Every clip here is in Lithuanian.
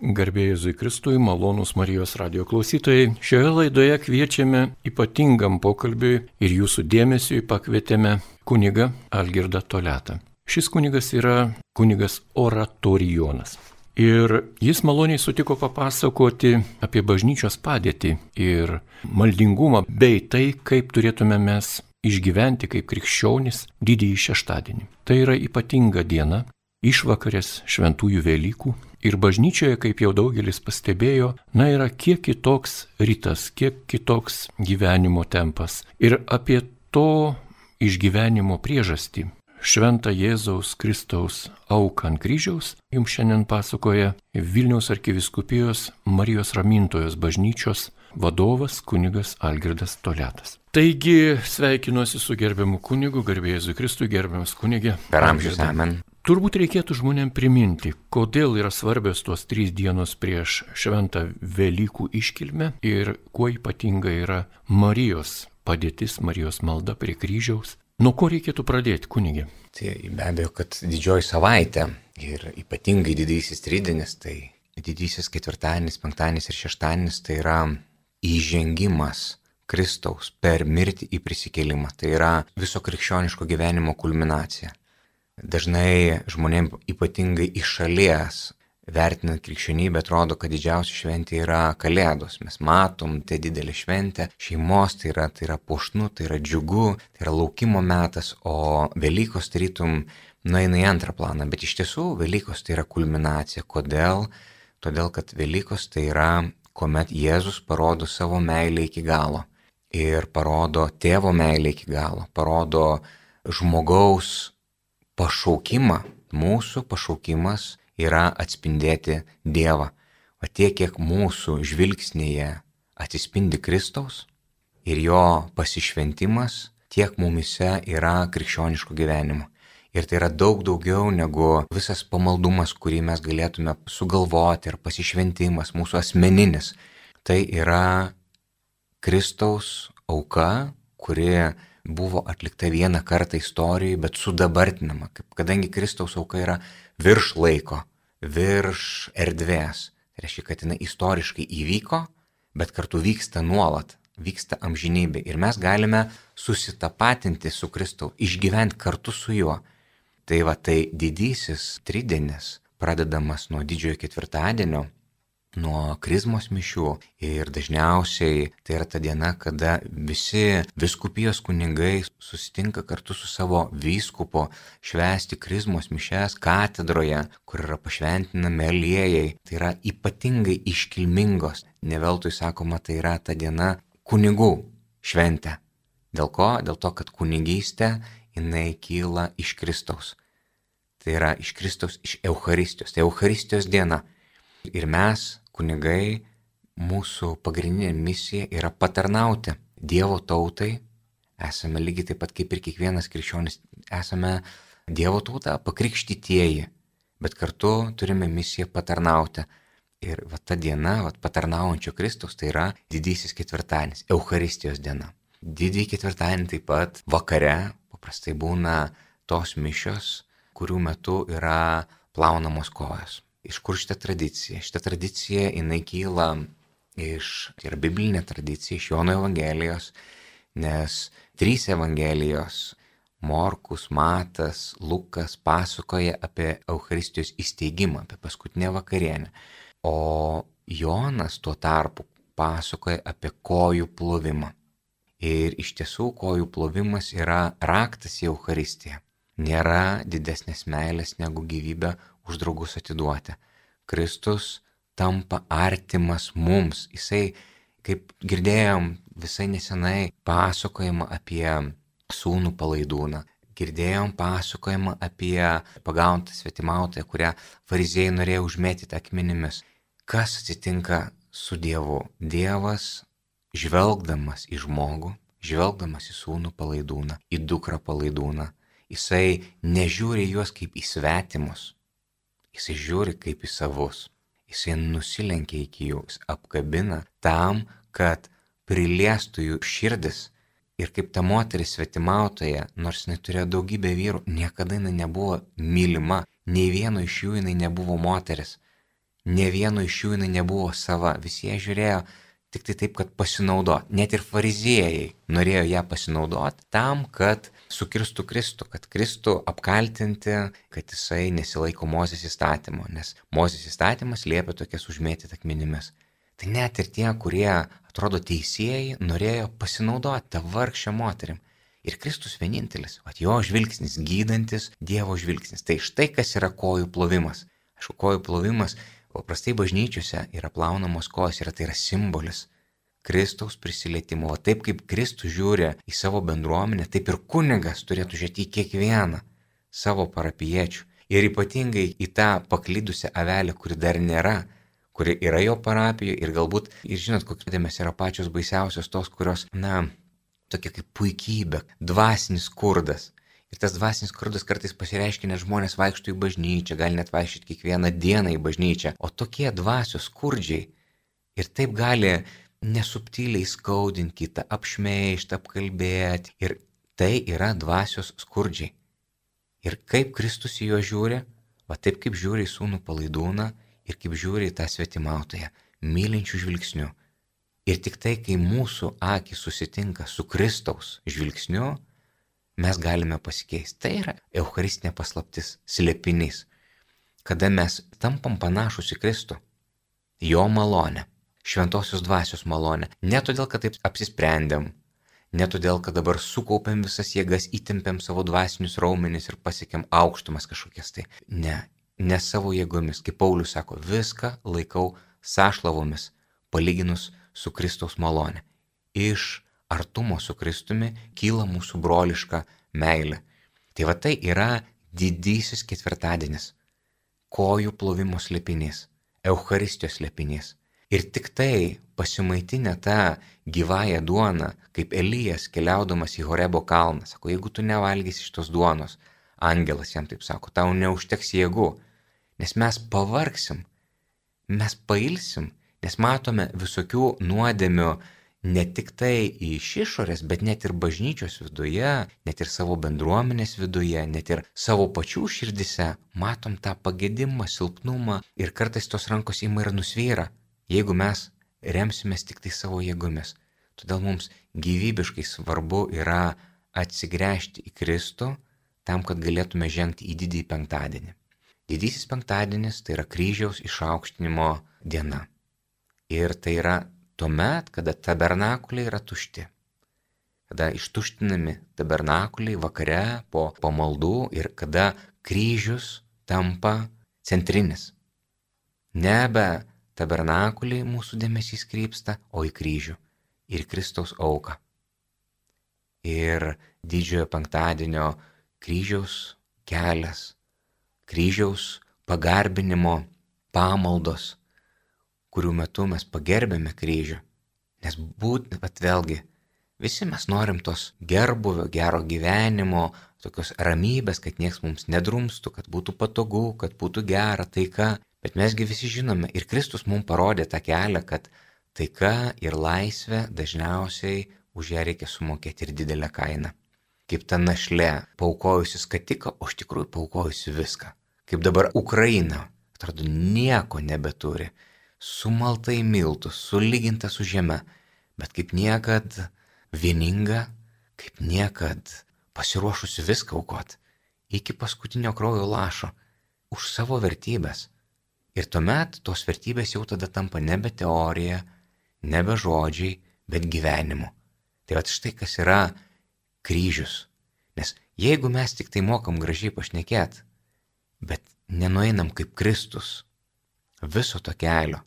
Garbėjai Jėzui Kristui, malonūs Marijos radio klausytojai. Šioje laidoje kviečiame ypatingam pokalbiui ir jūsų dėmesiui pakvietėme kunigą Algirdą Toletą. Šis kunigas yra kunigas oratorijonas. Ir jis maloniai sutiko papasakoti apie bažnyčios padėtį ir maldingumą, bei tai, kaip turėtume mes išgyventi kaip krikščionis didįjį šeštadienį. Tai yra ypatinga diena, išvakarės šventųjų Velykų, Ir bažnyčioje, kaip jau daugelis pastebėjo, na yra kiek kitoks rytas, kiek kitoks gyvenimo tempas. Ir apie to išgyvenimo priežastį šventą Jėzaus Kristaus auką ant kryžiaus jums šiandien pasakoja Vilniaus arkiviskupijos Marijos Ramintojos bažnyčios vadovas kunigas Algirdas Toletas. Taigi sveikinuosi su gerbiamu kunigu, garbėjai Kristui, gerbiamas kunigė. Per amžius amen. Turbūt reikėtų žmonėm priminti, kodėl yra svarbios tos trys dienos prieš šventą Velykų iškilmę ir kuo ypatinga yra Marijos padėtis, Marijos malda prie kryžiaus. Nuo ko reikėtų pradėti, kunigė? Tai be abejo, kad didžioji savaitė ir ypatingai didysis trydinis, tai didysis ketvirtadienis, penktadienis ir šeštadienis tai yra įžengimas Kristaus per mirtį į prisikėlimą. Tai yra viso krikščioniško gyvenimo kulminacija. Dažnai žmonėms ypatingai iš šalies vertinant krikščionybę atrodo, kad didžiausia šventė yra Kalėdos. Mes matom, tai didelė šventė, šeimos tai yra, tai yra pušnu, tai yra džiugu, tai yra laukimo metas, o Velykos tarytum nueina į antrą planą, bet iš tiesų Velykos tai yra kulminacija. Kodėl? Todėl, kad Velykos tai yra, kuomet Jėzus parodo savo meilę iki galo ir parodo tėvo meilę iki galo, parodo žmogaus pašaukimą, mūsų pašaukimas yra atspindėti Dievą. O tiek, kiek mūsų žvilgsnėje atsispindi Kristaus ir jo pasišventimas, tiek mumise yra krikščioniško gyvenimo. Ir tai yra daug daugiau negu visas pamaldumas, kurį mes galėtume sugalvoti, ar pasišventimas mūsų asmeninis. Tai yra Kristaus auka, kuri buvo atlikta vieną kartą istorijoje, bet sudabartinama, kadangi Kristaus auka yra virš laiko, virš erdvės. Tai reiškia, kad jinai istoriškai įvyko, bet kartu vyksta nuolat, vyksta amžinybė. Ir mes galime susitapatinti su Kristau, išgyventi kartu su juo. Tai va tai didysis tridienis, pradedamas nuo didžiojo ketvirtadienio, nuo krizmos mišių ir dažniausiai tai yra ta diena, kada visi viskupijos kunigai susitinka kartu su savo vyskupo švęsti krizmos mišes katedroje, kur yra pašventinami aliejai. Tai yra ypatingai iškilmingos. Neveltui sakoma, tai yra ta diena kunigų šventė. Dėl ko? Dėl to, kad kunigystė jinai kyla iš Kristaus. Tai yra iš Kristaus, iš Euharistijos. Tai Euharistijos diena. Ir mes kunigai, mūsų pagrindinė misija yra patarnauti Dievo tautai. Esame lygiai taip pat kaip ir kiekvienas krikščionis, esame Dievo tauta pakrikštytieji, bet kartu turime misiją patarnauti. Ir va ta diena, va patarnaujančio Kristaus, tai yra didysis ketvirtadienis, Euharistijos diena. Didįjį ketvirtadienį taip pat vakare paprastai būna tos mišios, kurių metu yra plaunamos kojos. Iš kur šitą tradiciją? Šitą tradiciją jinai kyla iš, tai yra biblinė tradicija, iš Jono Evangelijos, nes trys Evangelijos Morkus, Matas, Lukas pasakoja apie Euharistijos įsteigimą, apie paskutinę vakarienę. O Jonas tuo tarpu pasakoja apie kojų plovimą. Ir iš tiesų kojų plovimas yra raktas į Euharistiją. Nėra didesnės meilės negu gyvybę už draugus atiduoti. Kristus tampa artimas mums. Jisai, kaip girdėjom visai nesenai, pasakojama apie sūnų palaidūną. Girdėjom pasakojimą apie pagautą svetimautoją, kurią fariziejai norėjo užmėtyti akmenimis. Kas atsitinka su Dievu? Dievas, žvelgdamas į žmogų, žvelgdamas į sūnų palaidūną, į dukrą palaidūną, jisai nežiūri juos kaip į svetimus, Jisai žiūri kaip į savus. Jisai nusilenkia iki jų, apkabina tam, kad priliestų jų širdis. Ir kaip ta moteris svetimautoje, nors jinai turėjo daugybę vyrų, niekada jinai nebuvo mylima, nei vieno iš jų jinai nebuvo moteris. Ne vieno iš jų jinai nebuvo sava, visi jie žiūrėjo tik tai taip, kad pasinaudot. Net ir fariziejai norėjo ją pasinaudoti tam, kad sukirstų Kristų, kad Kristų apkaltinti, kad jisai nesilaiko Mozės įstatymo, nes Mozės įstatymas liepia tokias užmėtyti akmenimis. Tai net ir tie, kurie atrodo teisėjai, norėjo pasinaudoti tą vargšę moterim. Ir Kristus vienintelis, o jo žvilgsnis gydantis, Dievo žvilgsnis. Tai štai kas yra kojų plovimas. Aišku, kojų plovimas paprastai bažnyčiose yra plaunamos kojos ir tai yra simbolis Kristaus prisilietimo. O taip kaip Kristus žiūri į savo bendruomenę, taip ir kunigas turėtų žiūrėti į kiekvieną savo parapiečių. Ir ypatingai į tą paklydusią avelę, kuri dar nėra, kuri yra jo parapijoje ir galbūt, ir žinot, kokios dėmesio yra pačios baisiausios tos, kurios, na, tokia kaip puikybė, dvasinis skurdas. Ir tas dvasinis skurdas kartais pasireiškia, nes žmonės vaikšto į bažnyčią, gali net vaikščioti kiekvieną dieną į bažnyčią. O tokie dvasios skurdžiai ir taip gali nesubtiliai skaudinti kitą, apšmeišti, apkalbėti. Ir tai yra dvasios skurdžiai. Ir kaip Kristus į juos žiūri, va taip kaip žiūri į sūnų palaidūną ir kaip žiūri į tą svetimautoją, mylinčių žvilgsnių. Ir tik tai, kai mūsų akis susitinka su Kristaus žvilgsniu, mes galime pasikeisti. Tai yra Eucharistinė paslaptis, slėpinys. Kada mes tampam panašus į Kristų, jo malonę, šventosios dvasios malonę. Ne todėl, kad taip apsisprendėm, ne todėl, kad dabar sukaupėm visas jėgas, įtempėm savo dvasinius raumenis ir pasiekėm aukštumas kažkokias tai. Ne, ne savo jėgomis. Kaip Paulius sako, viską laikau sąšlavomis, palyginus su Kristaus malonė. Iš artumo su Kristumi kyla mūsų broliška meilė. Tai va tai yra didysis ketvirtadienis. Kojų plovimo slėpinys, Euharistijos slėpinys. Ir tik tai pasimaitinę tą gyvąją duoną, kaip Elijas keliaudamas į Horebo kalną, sako, jeigu tu nevalgysi šitos duonos, angelas jam taip sako, tau neužteks jėgų, nes mes pavargsim, mes pailsim Nes matome visokių nuodėmių ne tik tai iš išorės, bet net ir bažnyčios viduje, net ir savo bendruomenės viduje, net ir savo pačių širdise matom tą pagėdimą, silpnumą ir kartais tos rankos ima ir nusvyra, jeigu mes remsimės tik tai savo jėgomis. Todėl mums gyvybiškai svarbu yra atsigręžti į Kristų tam, kad galėtume žengti į didįjį penktadienį. Didysis penktadienis tai yra kryžiaus išaukštinimo diena. Ir tai yra tuomet, kada tabernakuliai yra tušti. Kada ištuštinami tabernakuliai vakare po pamaldų ir kada kryžius tampa centrinis. Nebe tabernakuliai mūsų dėmesys krypsta, o į kryžių ir Kristaus auką. Ir didžiojo penktadienio kryžiaus kelias, kryžiaus pagarbinimo pamaldos kurių metu mes pagerbėme kryžių. Nes būt, bet vėlgi, visi mes norim tos gerbuvio, gero gyvenimo, tokios ramybės, kad nieks mums nedrumstų, kad būtų patogu, kad būtų gera, taika. Bet mesgi visi žinome ir Kristus mums parodė tą kelią, kad taika ir laisvė dažniausiai už ją reikia sumokėti ir didelę kainą. Kaip ta našlė, paukojusi skatiką, o iš tikrųjų paukojusi viską. Kaip dabar Ukraina, atrodo, nieko nebeturi sumalta į miltus, sulyginta su žeme, bet kaip niekad vieninga, kaip niekad pasiruošusi viską aukot, iki paskutinio kraujo lašo, už savo vertybės. Ir tuomet tos vertybės jau tada tampa nebe teorija, nebe žodžiai, bet gyvenimu. Tai va štai kas yra kryžius. Nes jeigu mes tik tai mokam gražiai pašnekėt, bet nenueinam kaip Kristus viso to kelio,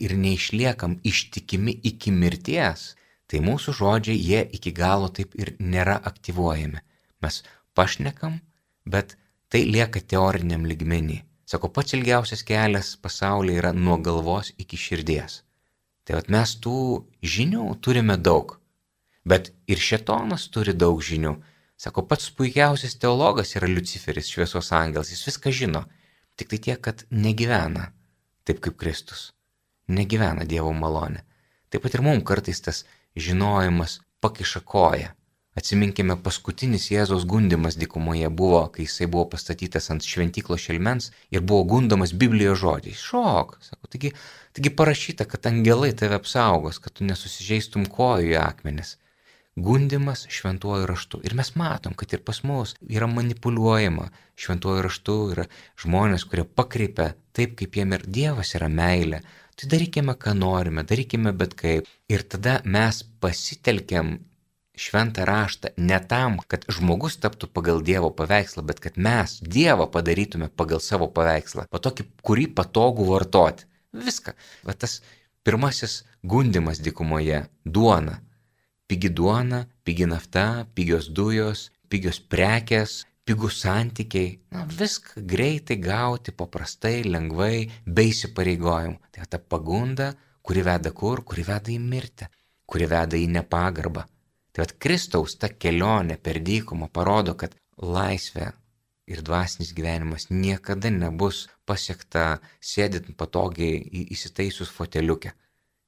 ir neišliekam ištikimi iki mirties, tai mūsų žodžiai jie iki galo taip ir nėra aktyvuojami. Mes pašnekam, bet tai lieka teoriniam ligmenį. Sako, pats ilgiausias kelias pasaulyje yra nuo galvos iki širdies. Tai vad mes tų žinių turime daug. Bet ir šetonas turi daug žinių. Sako, pats puikiausias teologas yra Luciferis, šviesos angelas, jis viską žino. Tik tai tiek, kad negyvena taip kaip Kristus negyvena Dievo malonė. Taip pat ir mums kartais tas žinojimas pakiša koją, Atsiminkime, paskutinis Jėzaus gundimas dykumoje buvo, kai jisai buvo pastatytas ant šventyklo šelmens ir buvo gundomas Biblijos žodžiais. Šok, sako, taigi, taigi parašyta, kad angelai tave apsaugos, kad tu nesusižeistum kojų į akmenis. Gundimas šventuoju raštu. Ir mes matom, kad ir pas mus yra manipuliuojama šventuoju raštu, yra žmonės, kurie pakreipia taip, kaip jiem ir Dievas yra meilė. Tai darykime, ką norime, darykime bet kaip. Ir tada mes pasitelkiam šventą raštą ne tam, kad žmogus taptų pagal Dievo paveikslą, bet kad mes Dievą padarytume pagal savo paveikslą, o tokį, kurį patogu vartoti. Viską. Va tas pirmasis gundimas dykumoje - duona. Pigi duona, pigi nafta, pigios dujos, pigios prekės, pigus santykiai. Na, viską greitai gauti, paprastai, lengvai, be įsipareigojimų. Tai ta pagunda, kuri veda kur, kuri veda į mirtį, kuri veda į nepagarbą, Tai vad Kristaus ta kelionė per dykumą parodo, kad laisvė ir dvasinis gyvenimas niekada nebus pasiekta sėdint patogiai įsitaisus foteliuke.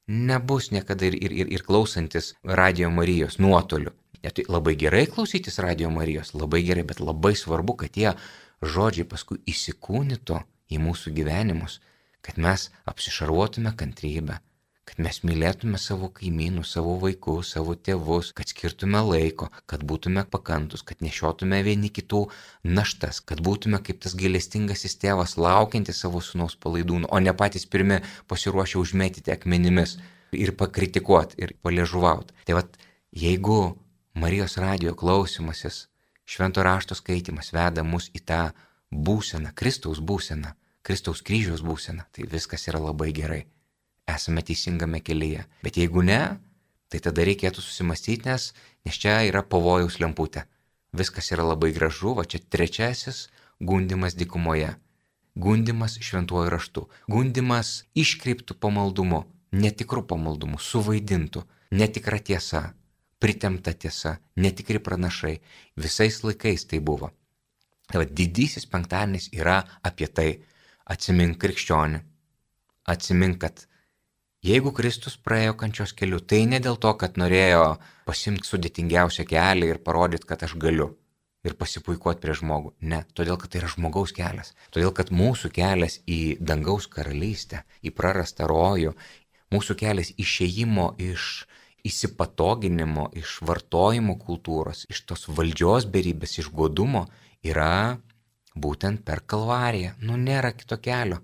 Nebus niekada ir, ir, ir, ir klausantis Radio Marijos nuotoliu. Net tai labai gerai klausytis Radio Marijos, labai gerai, bet labai svarbu, kad tie žodžiai paskui įsikūnytų į mūsų gyvenimus, kad mes apsišarvuotume kantrybę, kad mes mylėtume savo kaimynus, savo vaikus, savo tėvus, kad skirtume laiko, kad būtume pakantus, kad nešiotume vieni kitų naštas, kad būtume kaip tas gailestingasis tėvas laukiantis savo sunaus palaidūnų, o ne patys pirmi pasiruošę užmėtyti akmenimis ir pakritikuoti ir paliežuvauti. Tai vad, jeigu Marijos radio klausimasis, švento rašto skaitimas veda mus į tą būseną, Kristaus būseną, Kristaus kryžiaus būseną, tai viskas yra labai gerai esame teisingame kelyje. Bet jeigu ne, tai tada reikėtų susimastyti, nes, nes čia yra pavojaus lemputė. Viskas yra labai gražu, va čia trečiasis gundimas dykumoje. Gundimas šventuoju raštu. Gundimas iškreiptų pamaldumu, netikrų pamaldumų, suvaidintų, netikra tiesa, pritemta tiesa, netikri pranašai. Visais laikais tai buvo. Tai va, didysis penktadienis yra apie tai. Atsimink krikščionį. Atsimink, kad Jeigu Kristus praėjo kančios keliu, tai ne dėl to, kad norėjo pasimti sudėtingiausią kelią ir parodyti, kad aš galiu ir pasipuikuoti prie žmogų. Ne, todėl, kad tai yra žmogaus kelias. Todėl, kad mūsų kelias į dangaus karalystę, į prarastą rojų, mūsų kelias išėjimo iš įsipatoginimo, iš vartojimo kultūros, iš tos valdžios beribės, iš godumo yra būtent per kalvariją. Nu, nėra kito kelio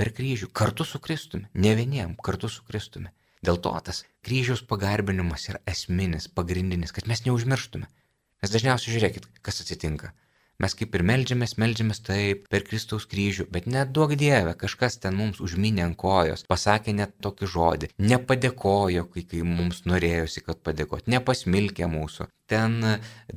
per kryžių, kartu su Kristumi, ne vieniem, kartu su Kristumi. Dėl to tas kryžiaus pagarbinimas yra esminis, pagrindinis, kad mes neužmirštume. Nes dažniausiai žiūrėkit, kas atsitinka. Mes kaip ir melžiamės, melžiamės taip per Kristaus kryžių, bet net duok Dieve, kažkas ten mums užminė ant kojos, pasakė net tokį žodį, nepadėkojo, kai, kai mums norėjosi, kad padėkot, nepasmilkė mūsų, ten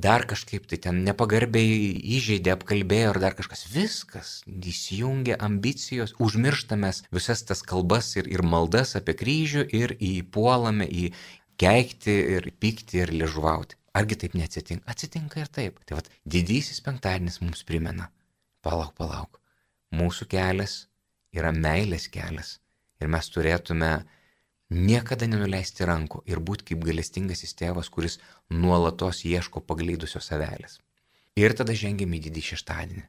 dar kažkaip tai ten nepagarbiai įžeidė, apkalbėjo ar dar kažkas. Viskas įsijungia ambicijos, užmirštamės visas tas kalbas ir, ir maldas apie kryžių ir įpuolame į keikti ir pykti ir liežuvauti. Argi taip neatsitinka? Atsitinka ir taip. Tai vad, didysis penktadienis mums primena. Palauk, palauk. Mūsų kelias yra meilės kelias. Ir mes turėtume niekada nenuleisti rankų ir būti kaip galestingasis tėvas, kuris nuolatos ieško pagleidusios savelės. Ir tada žengėme į didį šeštadienį.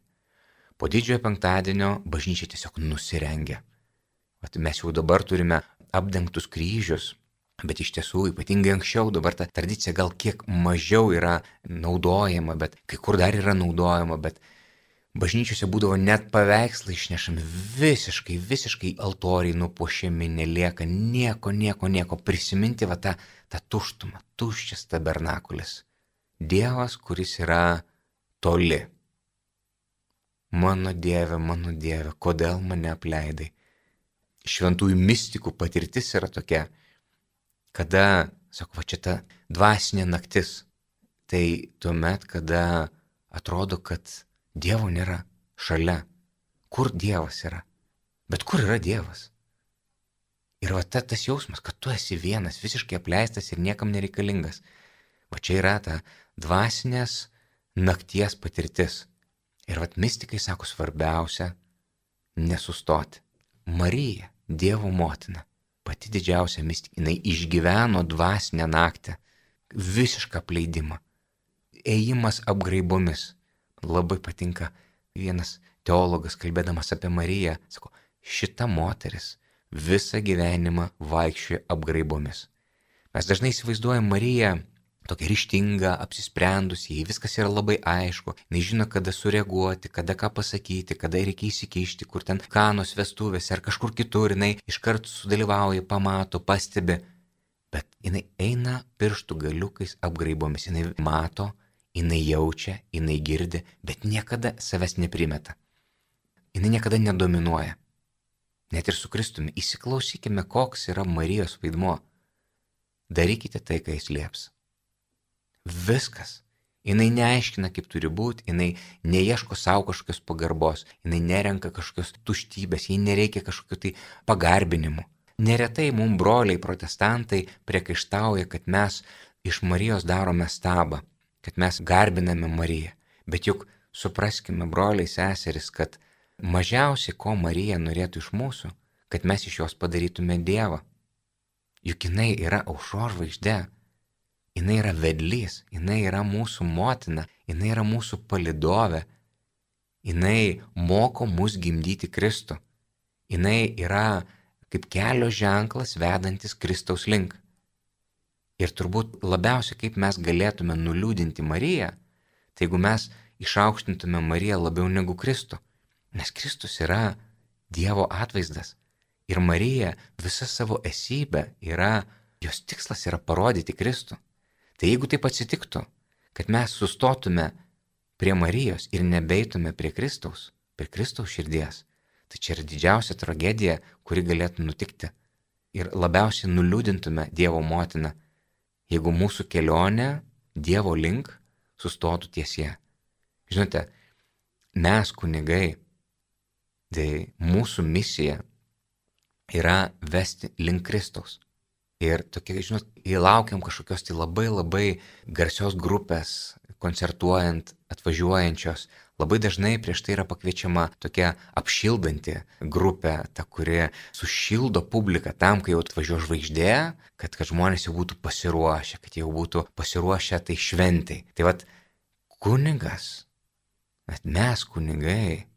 Po didžiojo penktadienio bažnyčia tiesiog nusirengia. Vat mes jau dabar turime apdengtus kryžius, Bet iš tiesų, ypatingai anksčiau, dabar ta tradicija gal kiek mažiau yra naudojama, bet kai kur dar yra naudojama, bet bažnyčiose būdavo net paveikslai išnešami visiškai, visiškai altoriai nupuošiami, nelieka nieko, nieko, nieko. Prisiminti va tą, tą tuštumą, tuščias tabernakulis. Dievas, kuris yra toli. Mano Dieve, mano Dieve, kodėl mane apleidai? Šventųjų mystikų patirtis yra tokia kada, sako, va čia ta dvasinė naktis, tai tuomet, kada atrodo, kad Dievo nėra šalia. Kur Dievas yra? Bet kur yra Dievas? Ir va ta, tas jausmas, kad tu esi vienas, visiškai apleistas ir niekam nereikalingas. Va čia yra ta dvasinės nakties patirtis. Ir va mystikai sako svarbiausia - nesustoti. Marija, Dievo motina, pati didžiausia mistika, jinai išgyveno dvasinę naktį, visišką apleidimą. ėjimas apgraibomis. Labai patinka vienas teologas kalbėdamas apie Mariją, sako, šita moteris visą gyvenimą vaikščioja apgraibomis. Mes dažnai įsivaizduojam Mariją tokia ryštinga, apsisprendusi, jai viskas yra labai aišku, nežino, kada sureaguoti, kada ką pasakyti, kada reikia įsikišti, kur ten kanos vestuvėse ar kažkur kitur, jinai iškart sudalyvauja, pamato, pastebi, bet jinai eina pirštų galiukais apgraibomis, jinai mato, jinai jaučia, jinai girdi, bet niekada savęs neprimeta. Jinai niekada nedominuoja. Net ir su Kristumi įsiklausykime, koks yra Marijos vaidmuo. Darykite tai, ką jis lieps. Viskas. Jinai neaiškina, kaip turi būti, jinai neieško savo kažkokios pagarbos, jinai nerenka kažkokios tuštybės, jai nereikia kažkokių tai pagarbinimų. Neretai mums broliai protestantai priekaištauja, kad mes iš Marijos darome stabą, kad mes garbiname Mariją. Bet juk supraskime, broliai seseris, kad mažiausiai ko Marija norėtų iš mūsų, kad mes iš jos padarytume Dievą. Juk jinai yra aušo žvaigždė, jinai yra vedlys, jinai yra mūsų motina, jinai yra mūsų palidovė, jinai moko mus gimdyti Kristų, jinai yra kaip kelio ženklas vedantis Kristaus link. Ir turbūt labiausiai kaip mes galėtume nuliūdinti Mariją, tai jeigu mes išaukštintume Mariją labiau negu Kristų, nes Kristus yra Dievo atvaizdas. Ir Marija visa savo esybė yra, jos tikslas yra parodyti Kristų. Tai jeigu taip atsitiktų, kad mes sustotume prie Marijos ir nebeitume prie Kristaus, prie Kristaus širdies, tai čia yra didžiausia tragedija, kuri galėtų nutikti. Ir labiausiai nuliūdintume Dievo motiną, jeigu mūsų kelionė Dievo link sustotų tiesie. Žinote, mes kunigai, tai mūsų misija yra vesti link Kristaus. Ir tokie, žinot, įlaukiam kažkokios tai labai labai garsios grupės, koncertuojant, atvažiuojančios. Labai dažnai prieš tai yra pakviečiama tokia apšildanti grupė, ta, kuri sušildo publiką tam, kai jau atvažiuoja žvaigždė, kad, kad žmonės jau būtų pasiruošę, kad jau būtų pasiruošę tai šventai. Tai vad, kunigas, bet mes kunigai,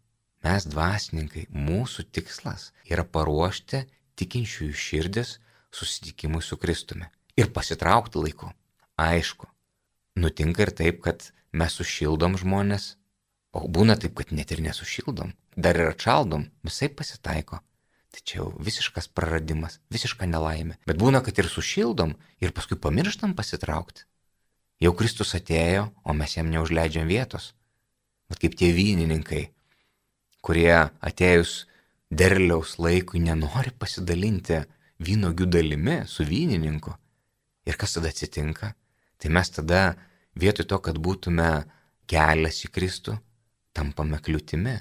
mes dvasininkai, mūsų tikslas yra paruošti tikinčiųjų širdis susitikimui su Kristumi ir pasitraukti laiku. Aišku, nutinka ir taip, kad mes sušildom žmonės, o būna taip, kad net ir nesušildom, dar ir atšaldom, visai pasitaiko. Tai čia jau visiškas praradimas, visiška nelaimė. Bet būna, kad ir sušildom ir paskui pamirštam pasitraukti. Jau Kristus atėjo, o mes jam neužleidžiam vietos. Bet kaip tie vynininkai, kurie atėjus derliaus laikui nenori pasidalinti vynogių dalimi su vynininku. Ir kas tada atsitinka? Tai mes tada vietoj to, kad būtume kelias į Kristų, tampame kliūtimi.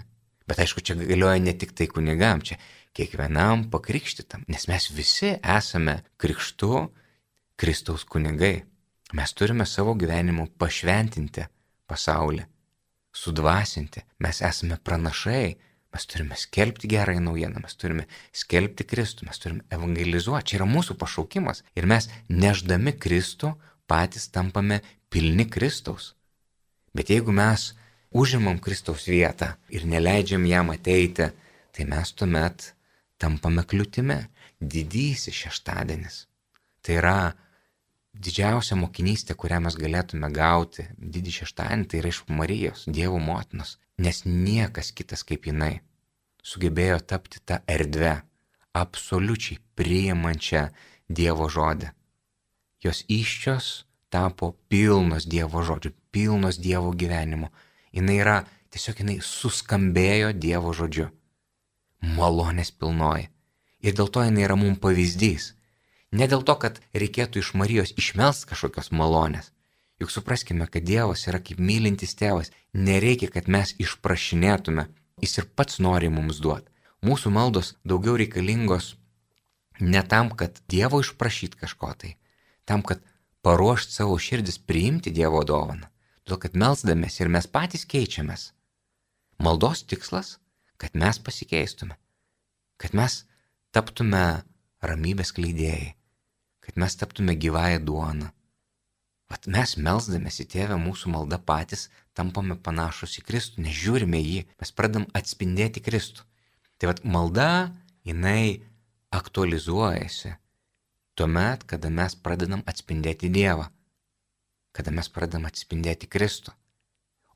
Bet aišku, čia galioja ne tik tai kunigam, čia kiekvienam pakrikštytam, nes mes visi esame krikštu Kristaus kunigai. Mes turime savo gyvenimu pašventinti pasaulį, sudvasinti, mes esame pranašai, Mes turime skelbti gerąją naujieną, mes turime skelbti Kristų, mes turime evangelizuoti. Čia yra mūsų pašaukimas. Ir mes neždami Kristų patys tampame pilni Kristaus. Bet jeigu mes užimam Kristaus vietą ir neleidžiam jam ateiti, tai mes tuomet tampame kliūtimi. Didysis šeštadienis. Tai yra didžiausia mokinystė, kurią mes galėtume gauti didį šeštadienį, tai yra iš Marijos, Dievo motinos, nes niekas kitas kaip jinai sugebėjo tapti tą erdvę, absoliučiai priimančią Dievo žodį. Jos iščios tapo pilnos Dievo žodžių, pilnos Dievo gyvenimo. Jis yra, tiesiog jinai suskambėjo Dievo žodžiu. Malonės pilnoji. Ir dėl to jinai yra mums pavyzdys. Ne dėl to, kad reikėtų iš Marijos išmels kažkokios malonės. Juk supraskime, kad Dievas yra kaip mylintis tėvas. Nereikia, kad mes išprašinėtume Jis ir pats nori mums duoti. Mūsų maldos daugiau reikalingos ne tam, kad Dievo išprašyt kažko tai, tam, kad paruošt savo širdis priimti Dievo dovaną. Todėl, kad melzdamės ir mes patys keičiamės. Maldos tikslas, kad mes pasikeistume, kad mes taptume ramybės kleidėjai, kad mes taptume gyvąją duoną, Vat mes melzdamės į tėvę mūsų maldą patys tampame panašus į Kristų, nežiūrime jį, mes pradam atspindėti Kristų. Tai vat malda, jinai aktualizuojasi tuomet, kada mes pradedam atspindėti Dievą, kada mes pradedam atspindėti Kristų.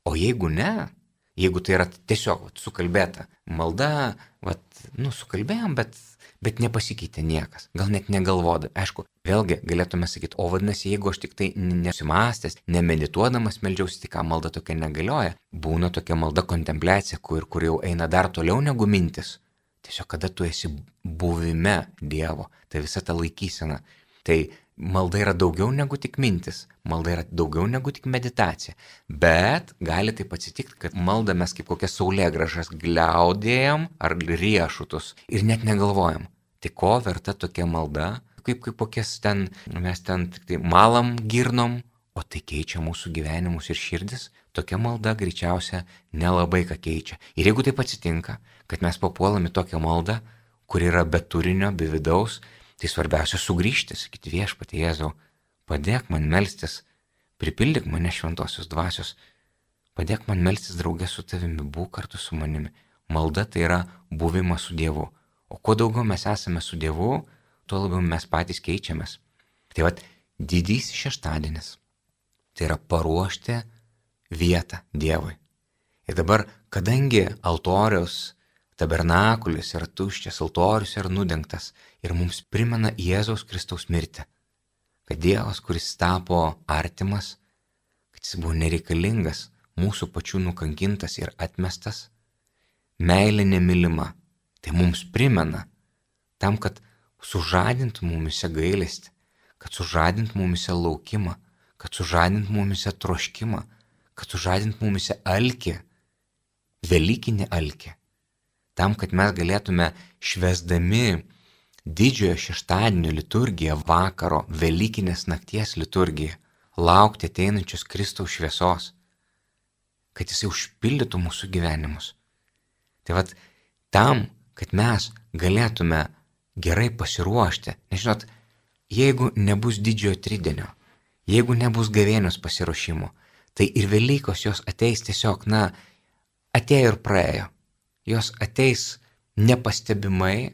O jeigu ne, jeigu tai yra tiesiog vat, sukalbėta malda, vat, nu, sukalbėjom, bet bet nepasikeitė niekas, gal net negalvodami. Aišku, vėlgi galėtume sakyti, o vadinasi, jeigu aš tik tai nesimastęs, nemedituodamas meldžiausi, tai ką malda tokia negalioja. Būna tokia malda kontempliacija, kur, kur jau eina dar toliau negu mintis. Tiesiog kada tu esi buvime Dievo, tai visa ta laikysena. Tai malda yra daugiau negu tik mintis, malda yra daugiau negu tik meditacija. Bet gali taip atsitikti, kad maldą mes kaip kokias saulėgražas gliaudėjom ar riešutus ir net negalvojam. Tai ko verta tokia malda, kaip, kaip kokias ten, mes ten tik tai malam girnom, o tai keičia mūsų gyvenimus ir širdis, tokia malda greičiausia nelabai ką keičia. Ir jeigu taip atsitinka, kad mes papuolame tokią maldą, kur yra be turinio, be vidaus, Tai svarbiausia sugrįžti, sakyti viešpatie Jėzau, padėk man melstis, pripildyk mane šventosios dvasios, padėk man melstis draugė su tavimi, būk kartu su manimi. Malda tai yra buvimas su Dievu. O kuo daugiau mes esame su Dievu, tuo labiau mes patys keičiamės. Tai vad, didysis šeštadienis. Tai yra paruošti vietą Dievui. Ir dabar, kadangi altoriaus Tabernakulis yra tuščias, altorius yra nudengtas ir mums primena Jėzaus Kristaus mirtį. Kad Dievas, kuris tapo artimas, kad jis buvo nereikalingas, mūsų pačių nukankintas ir atmestas, meilė nemylima, tai mums primena tam, kad sužadintų mumise gailestį, kad sužadintų mumise laukimą, kad sužadintų mumise troškimą, kad sužadintų mumise alkį, Velykinį alkį tam, kad mes galėtume švesdami didžiojo šeštadienio liturgiją, vakaro, Velykinės nakties liturgiją, laukti ateinančios Kristaus šviesos, kad jisai užpildytų mūsų gyvenimus. Tai vad, tam, kad mes galėtume gerai pasiruošti, nežinot, jeigu nebus didžiojo tridienio, jeigu nebus gavėnios pasiruošimo, tai ir Velykos jos ateis tiesiog, na, atėjo ir praėjo jos ateis nepastebimai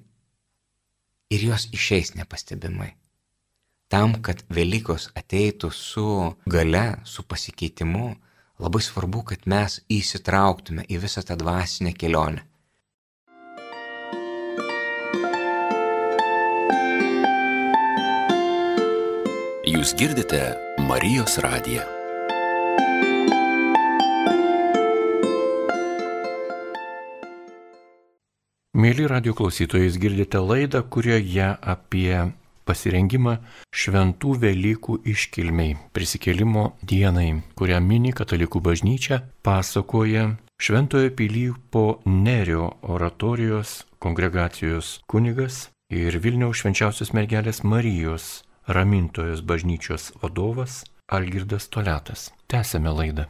ir jos išeis nepastebimai. Tam, kad Velykos ateitų su gale, su pasikeitimu, labai svarbu, kad mes įsitrauktume į visą tą dvasinę kelionę. Jūs girdite Marijos radiją. Mėly radio klausytojai, girdite laidą, kurioje apie pasirengimą šventų Velykų iškilmiai, prisikėlimo dienai, kurią mini Katalikų bažnyčia, pasakoja Šventojo Pilypo Nerio oratorijos kongregacijos kunigas ir Vilniaus švenčiausios mergelės Marijos ramintojos bažnyčios vadovas Algirdas Toletas. Tęsėme laidą.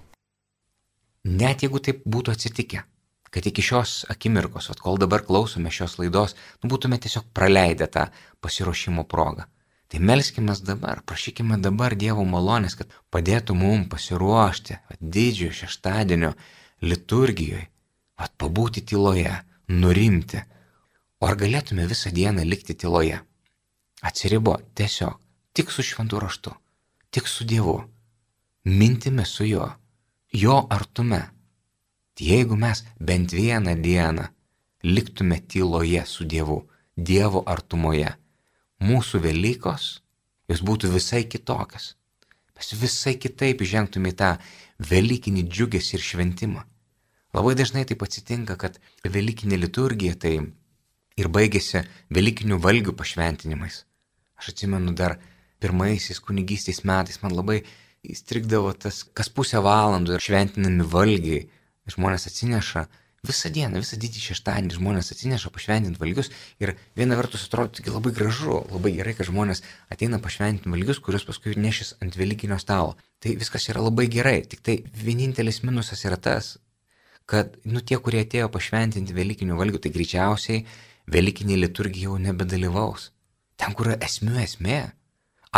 Net jeigu taip būtų atsitikę, kad iki šios akimirkos, at kol dabar klausome šios laidos, nu, būtume tiesiog praleidę tą pasiruošimo progą. Tai melskime dabar, prašykime dabar Dievo malonės, kad padėtų mums pasiruošti didžiojo šeštadienio liturgijoje, at pabūti tyloje, nurimti. O ar galėtume visą dieną likti tyloje? Atsiribo tiesiog, tik su šventu raštu, tik su Dievu, mintimi su juo, jo artume Jeigu mes bent vieną dieną liktume tyloje su Dievu, Dievo artumoje, mūsų Velykos, jos būtų visai kitokios. Mes visai kitaip žengtume į tą Velykinį džiugesį ir šventimą. Labai dažnai taip atsitinka, kad Velykinė liturgija tai ir baigėsi Velykinių valgių pašventinimais. Aš atsimenu dar pirmaisiais kunigystės metais man labai įstrigdavo tas, kas pusę valandų šventinami valgiai žmonės atsineša visą dieną, visą didį šeštadienį žmonės atsineša pašventinti valgius ir viena vertus atrodo tik labai gražu, labai gerai, kad žmonės ateina pašventinti valgius, kuriuos paskui nešis ant velykinio stalo. Tai viskas yra labai gerai, tik tai vienintelis minusas yra tas, kad, nu, tie, kurie atėjo pašventinti velykinių valgių, tai greičiausiai velykinė liturgija jau nebedalyvaus. Ten, kur yra esmių esmė.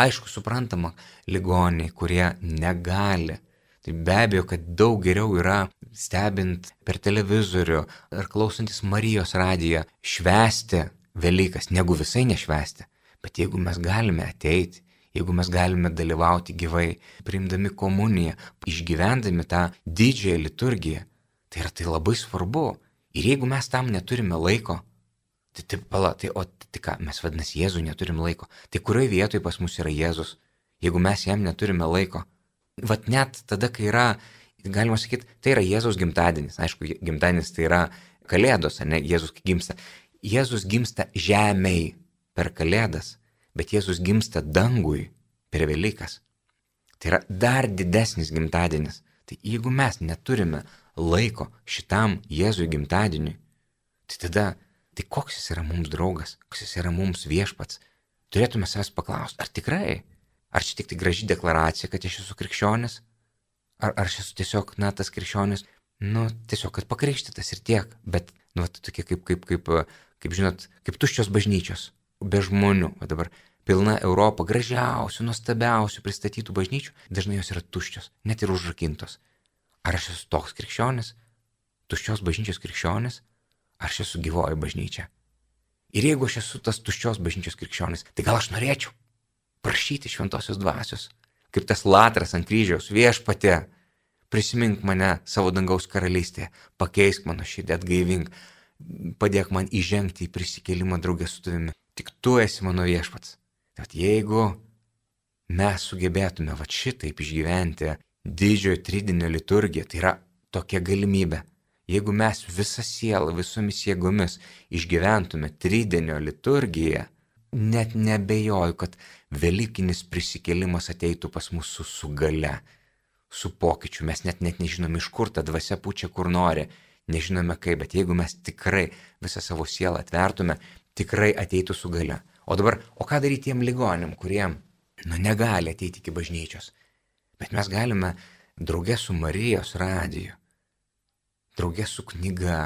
Aišku, suprantama, ligoniai, kurie negali. Tai be abejo, kad daug geriau yra stebint per televizorių ar klausantis Marijos radiją švesti Velykas, negu visai nešvesti. Bet jeigu mes galime ateiti, jeigu mes galime dalyvauti gyvai, priimdami komuniją, išgyvendami tą didžiąją liturgiją, tai yra tai labai svarbu. Ir jeigu mes tam neturime laiko, tai taip, pala, tai o tai ką, mes vadinasi Jėzui neturim laiko. Tai kurioje vietoje pas mus yra Jėzus, jeigu mes jam neturime laiko? Vat net tada, kai yra, galima sakyti, tai yra Jėzaus gimtadienis. Aišku, gimtadienis tai yra Kalėdos, ne Jėzus gimsta. Jėzus gimsta žemėj per Kalėdas, bet Jėzus gimsta dangui per Velykas. Tai yra dar didesnis gimtadienis. Tai jeigu mes neturime laiko šitam Jėzui gimtadieniui, tai tada, tai koks jis yra mums draugas, koks jis yra mums viešpats, turėtume savęs paklausti, ar tikrai, ar čia tik tai graži deklaracija, kad aš esu krikščionis, ar, ar aš esu tiesiog, na, tas krikščionis, nu, tiesiog, kad pakrikštytas ir tiek, bet, nu, tai tokie kaip, kaip, kaip, kaip, žinot, kaip tuščios bažnyčios, be žmonių, o dabar pilna Europa gražiausių, nuostabiausių pristatytų bažnyčių, dažnai jos yra tuščios, net ir užrakintos. Ar aš esu toks krikščionis, tuščios bažnyčios krikščionis, ar aš esu gyvoji bažnyčia? Ir jeigu aš esu tas tuščios bažnyčios krikščionis, tai gal aš norėčiau prašyti šventosios dvasios, kaip tas latras ant kryžiaus viešpatė, prisimink mane savo dangaus karalystėje, pakeisk mano širdį, atgaivink, padėk man įžengti į prisikėlimą draugę su tavimi. Tik tu esi mano viešpats. Tad jeigu mes sugebėtume va šitaip išgyventi didžiojo tridinio liturgiją, tai yra tokia galimybė. Jeigu mes visą sielą, visomis jėgomis išgyventume tridinio liturgiją, net nebejoju, kad Velykinis prisikėlimas ateitų pas mus su, su gale, su pokyčiu. Mes net, net nežinom, iš kur ta dvasia pučia, kur nori, nežinome kaip, bet jeigu mes tikrai visą savo sielą atvertume, tikrai ateitų su gale. O dabar, o ką daryti tiem ligonėm, kurie, nu, negali ateiti iki bažnyčios? Bet mes galime draugė su Marijos radiju, draugė su knyga,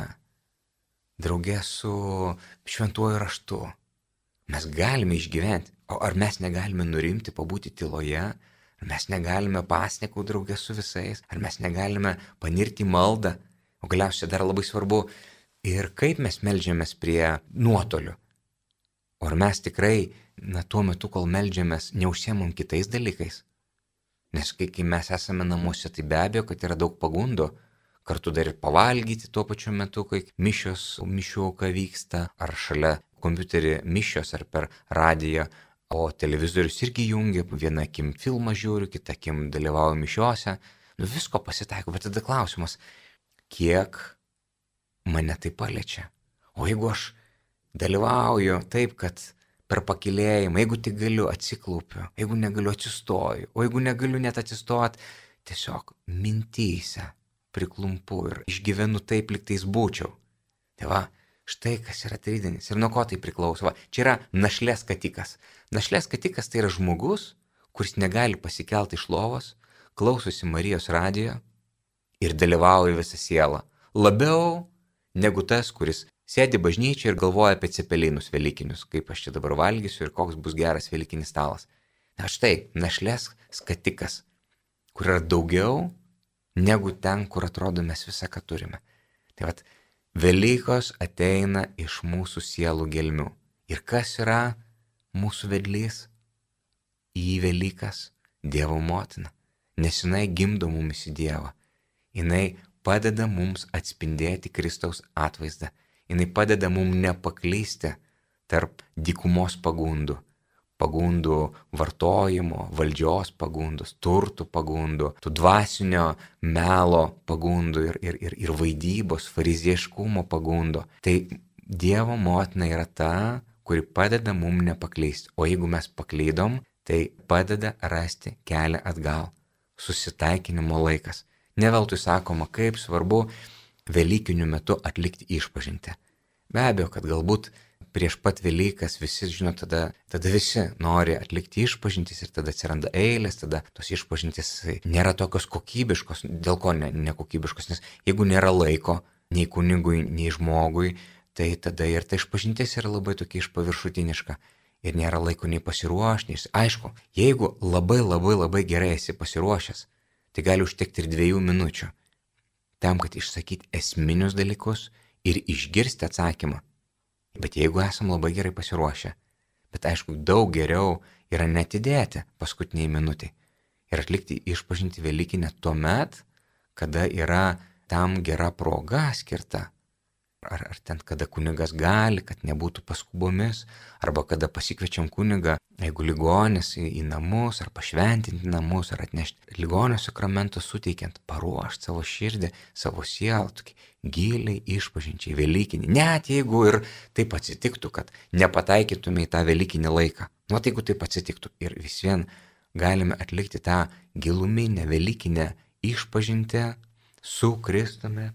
draugė su šventuoju raštu. Mes galime išgyventi, o ar mes negalime nurimti, pabūti tyloje, ar mes negalime pasnekų draugė su visais, ar mes negalime panirti maldą, o galiausiai dar labai svarbu ir kaip mes melžiamės prie nuotolių. O ar mes tikrai, na, tuo metu, kol melžiamės, neužsiemam kitais dalykais? Nes kai, kai mes esame namuose, tai be abejo, kad yra daug pagundų. Kartu dar ir pavalgyti tuo pačiu metu, kai mišios, mišių auka vyksta, ar šalia kompiuterį mišios, ar per radiją, o televizorius irgi jungia, viena akim filmą žiūriu, kita akim dalyvauju mišiuose. Nu visko pasitaiko, bet tada klausimas, kiek mane tai paliečia. O jeigu aš dalyvauju taip, kad per pakilėjimą, jeigu tik galiu atsiklaupiu, jeigu negaliu atsistoju, o jeigu negaliu net atsistot, tiesiog mintyse priklumpu ir išgyvenu taip, liktais būčiau. Tai va, štai kas yra tridinis ir nuo ko tai priklauso. Va, čia yra našlės katikas. Našlės katikas tai yra žmogus, kuris negali pasikelti iš lovos, klausosi Marijos radijo ir dalyvauja visą sielą. Labiau negu tas, kuris Sėdi bažnyčia ir galvoja apie cepelinus velykinius, kaip aš čia dabar valgysiu ir koks bus geras velykinis stalas. Na štai, našlės skatikas, kur yra daugiau negu ten, kur atrodo mes visą, ką turime. Tai vad, Velykos ateina iš mūsų sielų gelmių. Ir kas yra mūsų vedlys? Į Velykas Dievo motina. Nes jinai gimdo mumis į Dievą. Jinai padeda mums atspindėti Kristaus atvaizdą jinai padeda mum nepaklysti tarp dykumos pagundų. Pagundų vartojimo, valdžios pagundus, turtų pagundų, tų dvasinio melo pagundų ir, ir, ir, ir vaidybos, farizieškumo pagundų. Tai Dievo motina yra ta, kuri padeda mum nepaklysti. O jeigu mes paklydom, tai padeda rasti kelią atgal. Susitaikinimo laikas. Neveltui sakoma, kaip svarbu Velykiniu metu atlikti išpažinti. Be abejo, kad galbūt prieš pat Velykas visi, žino, tada, tada visi nori atlikti išpažintis ir tada atsiranda eilės, tada tos išpažintis nėra tokios kokybiškos, dėl ko ne, nekokybiškos, nes jeigu nėra laiko nei kunigui, nei žmogui, tai tada ir ta išpažintis yra labai tokia išpaviršutiniška. ir nėra laiko nei pasiruošti. Aišku, jeigu labai labai labai gerai esi pasiruošęs, tai gali užtekti ir dviejų minučių tam, kad išsakyti esminius dalykus ir išgirsti atsakymą. Bet jeigu esam labai gerai pasiruošę, bet aišku, daug geriau yra netidėti paskutiniai minutai ir atlikti išpažinti Velykinę tuo met, kada yra tam gera proga skirta ar, ar ten kada kunigas gali, kad nebūtų paskubomis, arba kada pasikviečiam kunigą, jeigu ligonis į, į namus, ar pašventinti namus, ar atnešti ligonio sakramento suteikiant, paruošti savo širdį, savo sielą, tokį giliai išpažinčiai, velykinį. Net jeigu ir taip atsitiktų, kad nepataikytume į tą velykinį laiką. Nu, tai jeigu taip atsitiktų ir vis vien galime atlikti tą giluminę, velykinę išpažinti su Kristumi,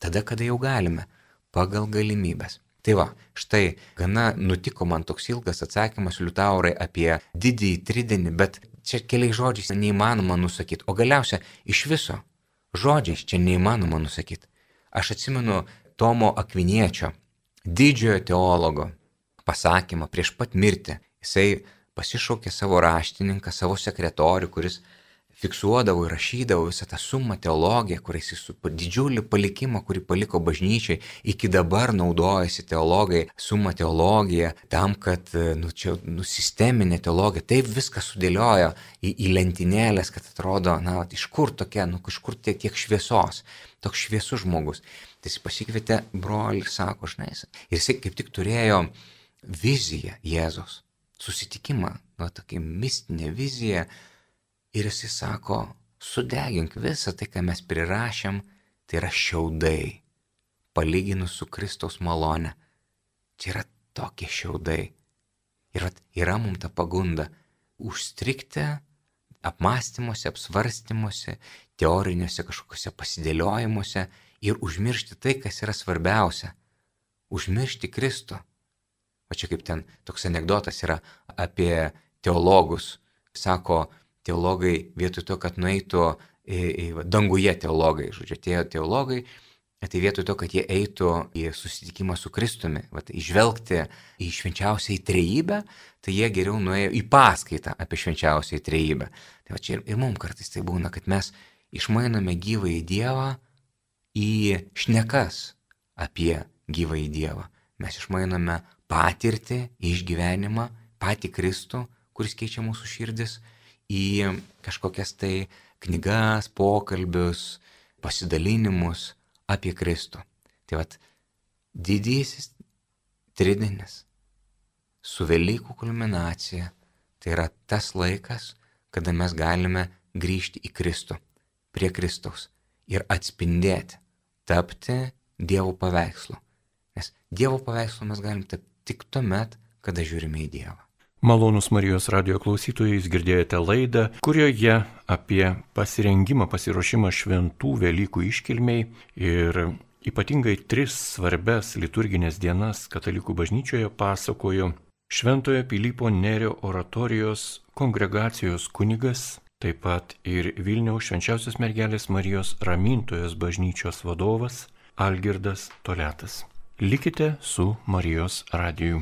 tada, kada jau galime pagal galimybės. Tai va, štai gana nutiko man toks ilgas atsakymas Liutaurai apie didįjį tridienį, bet čia keliais žodžiais neįmanoma nusakyti, o galiausia iš viso žodžiais čia neįmanoma nusakyti. Aš atsimenu Tomo Akviniečio, didžiojo teologo, pasakymą prieš pat mirtį. Jisai pasišaukė savo raštininką, savo sekretorių, kuris fiksuodavo ir rašydavo visą tą sumą teologiją, kuris jis didžiulį palikimą, kurį paliko bažnyčiai, iki dabar naudojasi teologai, sumą teologiją, tam, kad, nu, čia, nu, sisteminė teologija, taip viską sudėliojo į, į lentynėlės, kad atrodo, na, iš kur tokia, nu, iš kur tiek, tiek šviesos, toks šviesus žmogus. Tai jis pasikvietė brolį, sako, žinai, ir jisai kaip tik turėjo viziją Jėzos, susitikimą, nu, tokia mistinė vizija, Ir jisai sako, sudegink visą tai, ką mes prirašėm, tai yra šiaudai, palyginus su Kristaus malone. Čia yra tokie šiaudai. Ir yra mums ta pagunda užstrikti apmąstymuose, apsvarstymuose, teoriniuose kažkokiuose pasidėliojimuose ir užmiršti tai, kas yra svarbiausia. Užmiršti Kristų. O čia kaip ten toks anegdotas yra apie teologus. Sako, teologai vietoj to, kad nueitų į, į danguje teologai, žodžiu, tie teologai, tai vietoj to, kad jie eitų į susitikimą su Kristumi, vat, išvelgti į švenčiausią į trejybę, tai jie geriau nuėjo į paskaitą apie švenčiausią į trejybę. Tai va čia ir, ir mums kartais tai būna, kad mes išmainome gyvą į Dievą į šnekas apie gyvą į Dievą. Mes išmainome patirtį, išgyvenimą, patį Kristų, kuris keičia mūsų širdis į kažkokias tai knygas, pokalbius, pasidalinimus apie Kristų. Tai vad, didysis tridienis su Velykų kulminacija tai yra tas laikas, kada mes galime grįžti į Kristų, prie Kristaus ir atspindėti, tapti Dievo paveikslu. Nes Dievo paveikslu mes galim tapti tik tuomet, kada žiūrime į Dievą. Malonus Marijos radio klausytojai, jūs girdėjote laidą, kurioje apie pasirengimą, pasiruošimą šventų Velykų iškilmiai ir ypatingai tris svarbes liturginės dienas katalikų bažnyčioje pasakojo Šventojo Pilypo Nerio oratorijos kongregacijos kunigas, taip pat ir Vilniaus švenčiausios mergelės Marijos ramintojos bažnyčios vadovas Algirdas Toletas. Likite su Marijos radiju.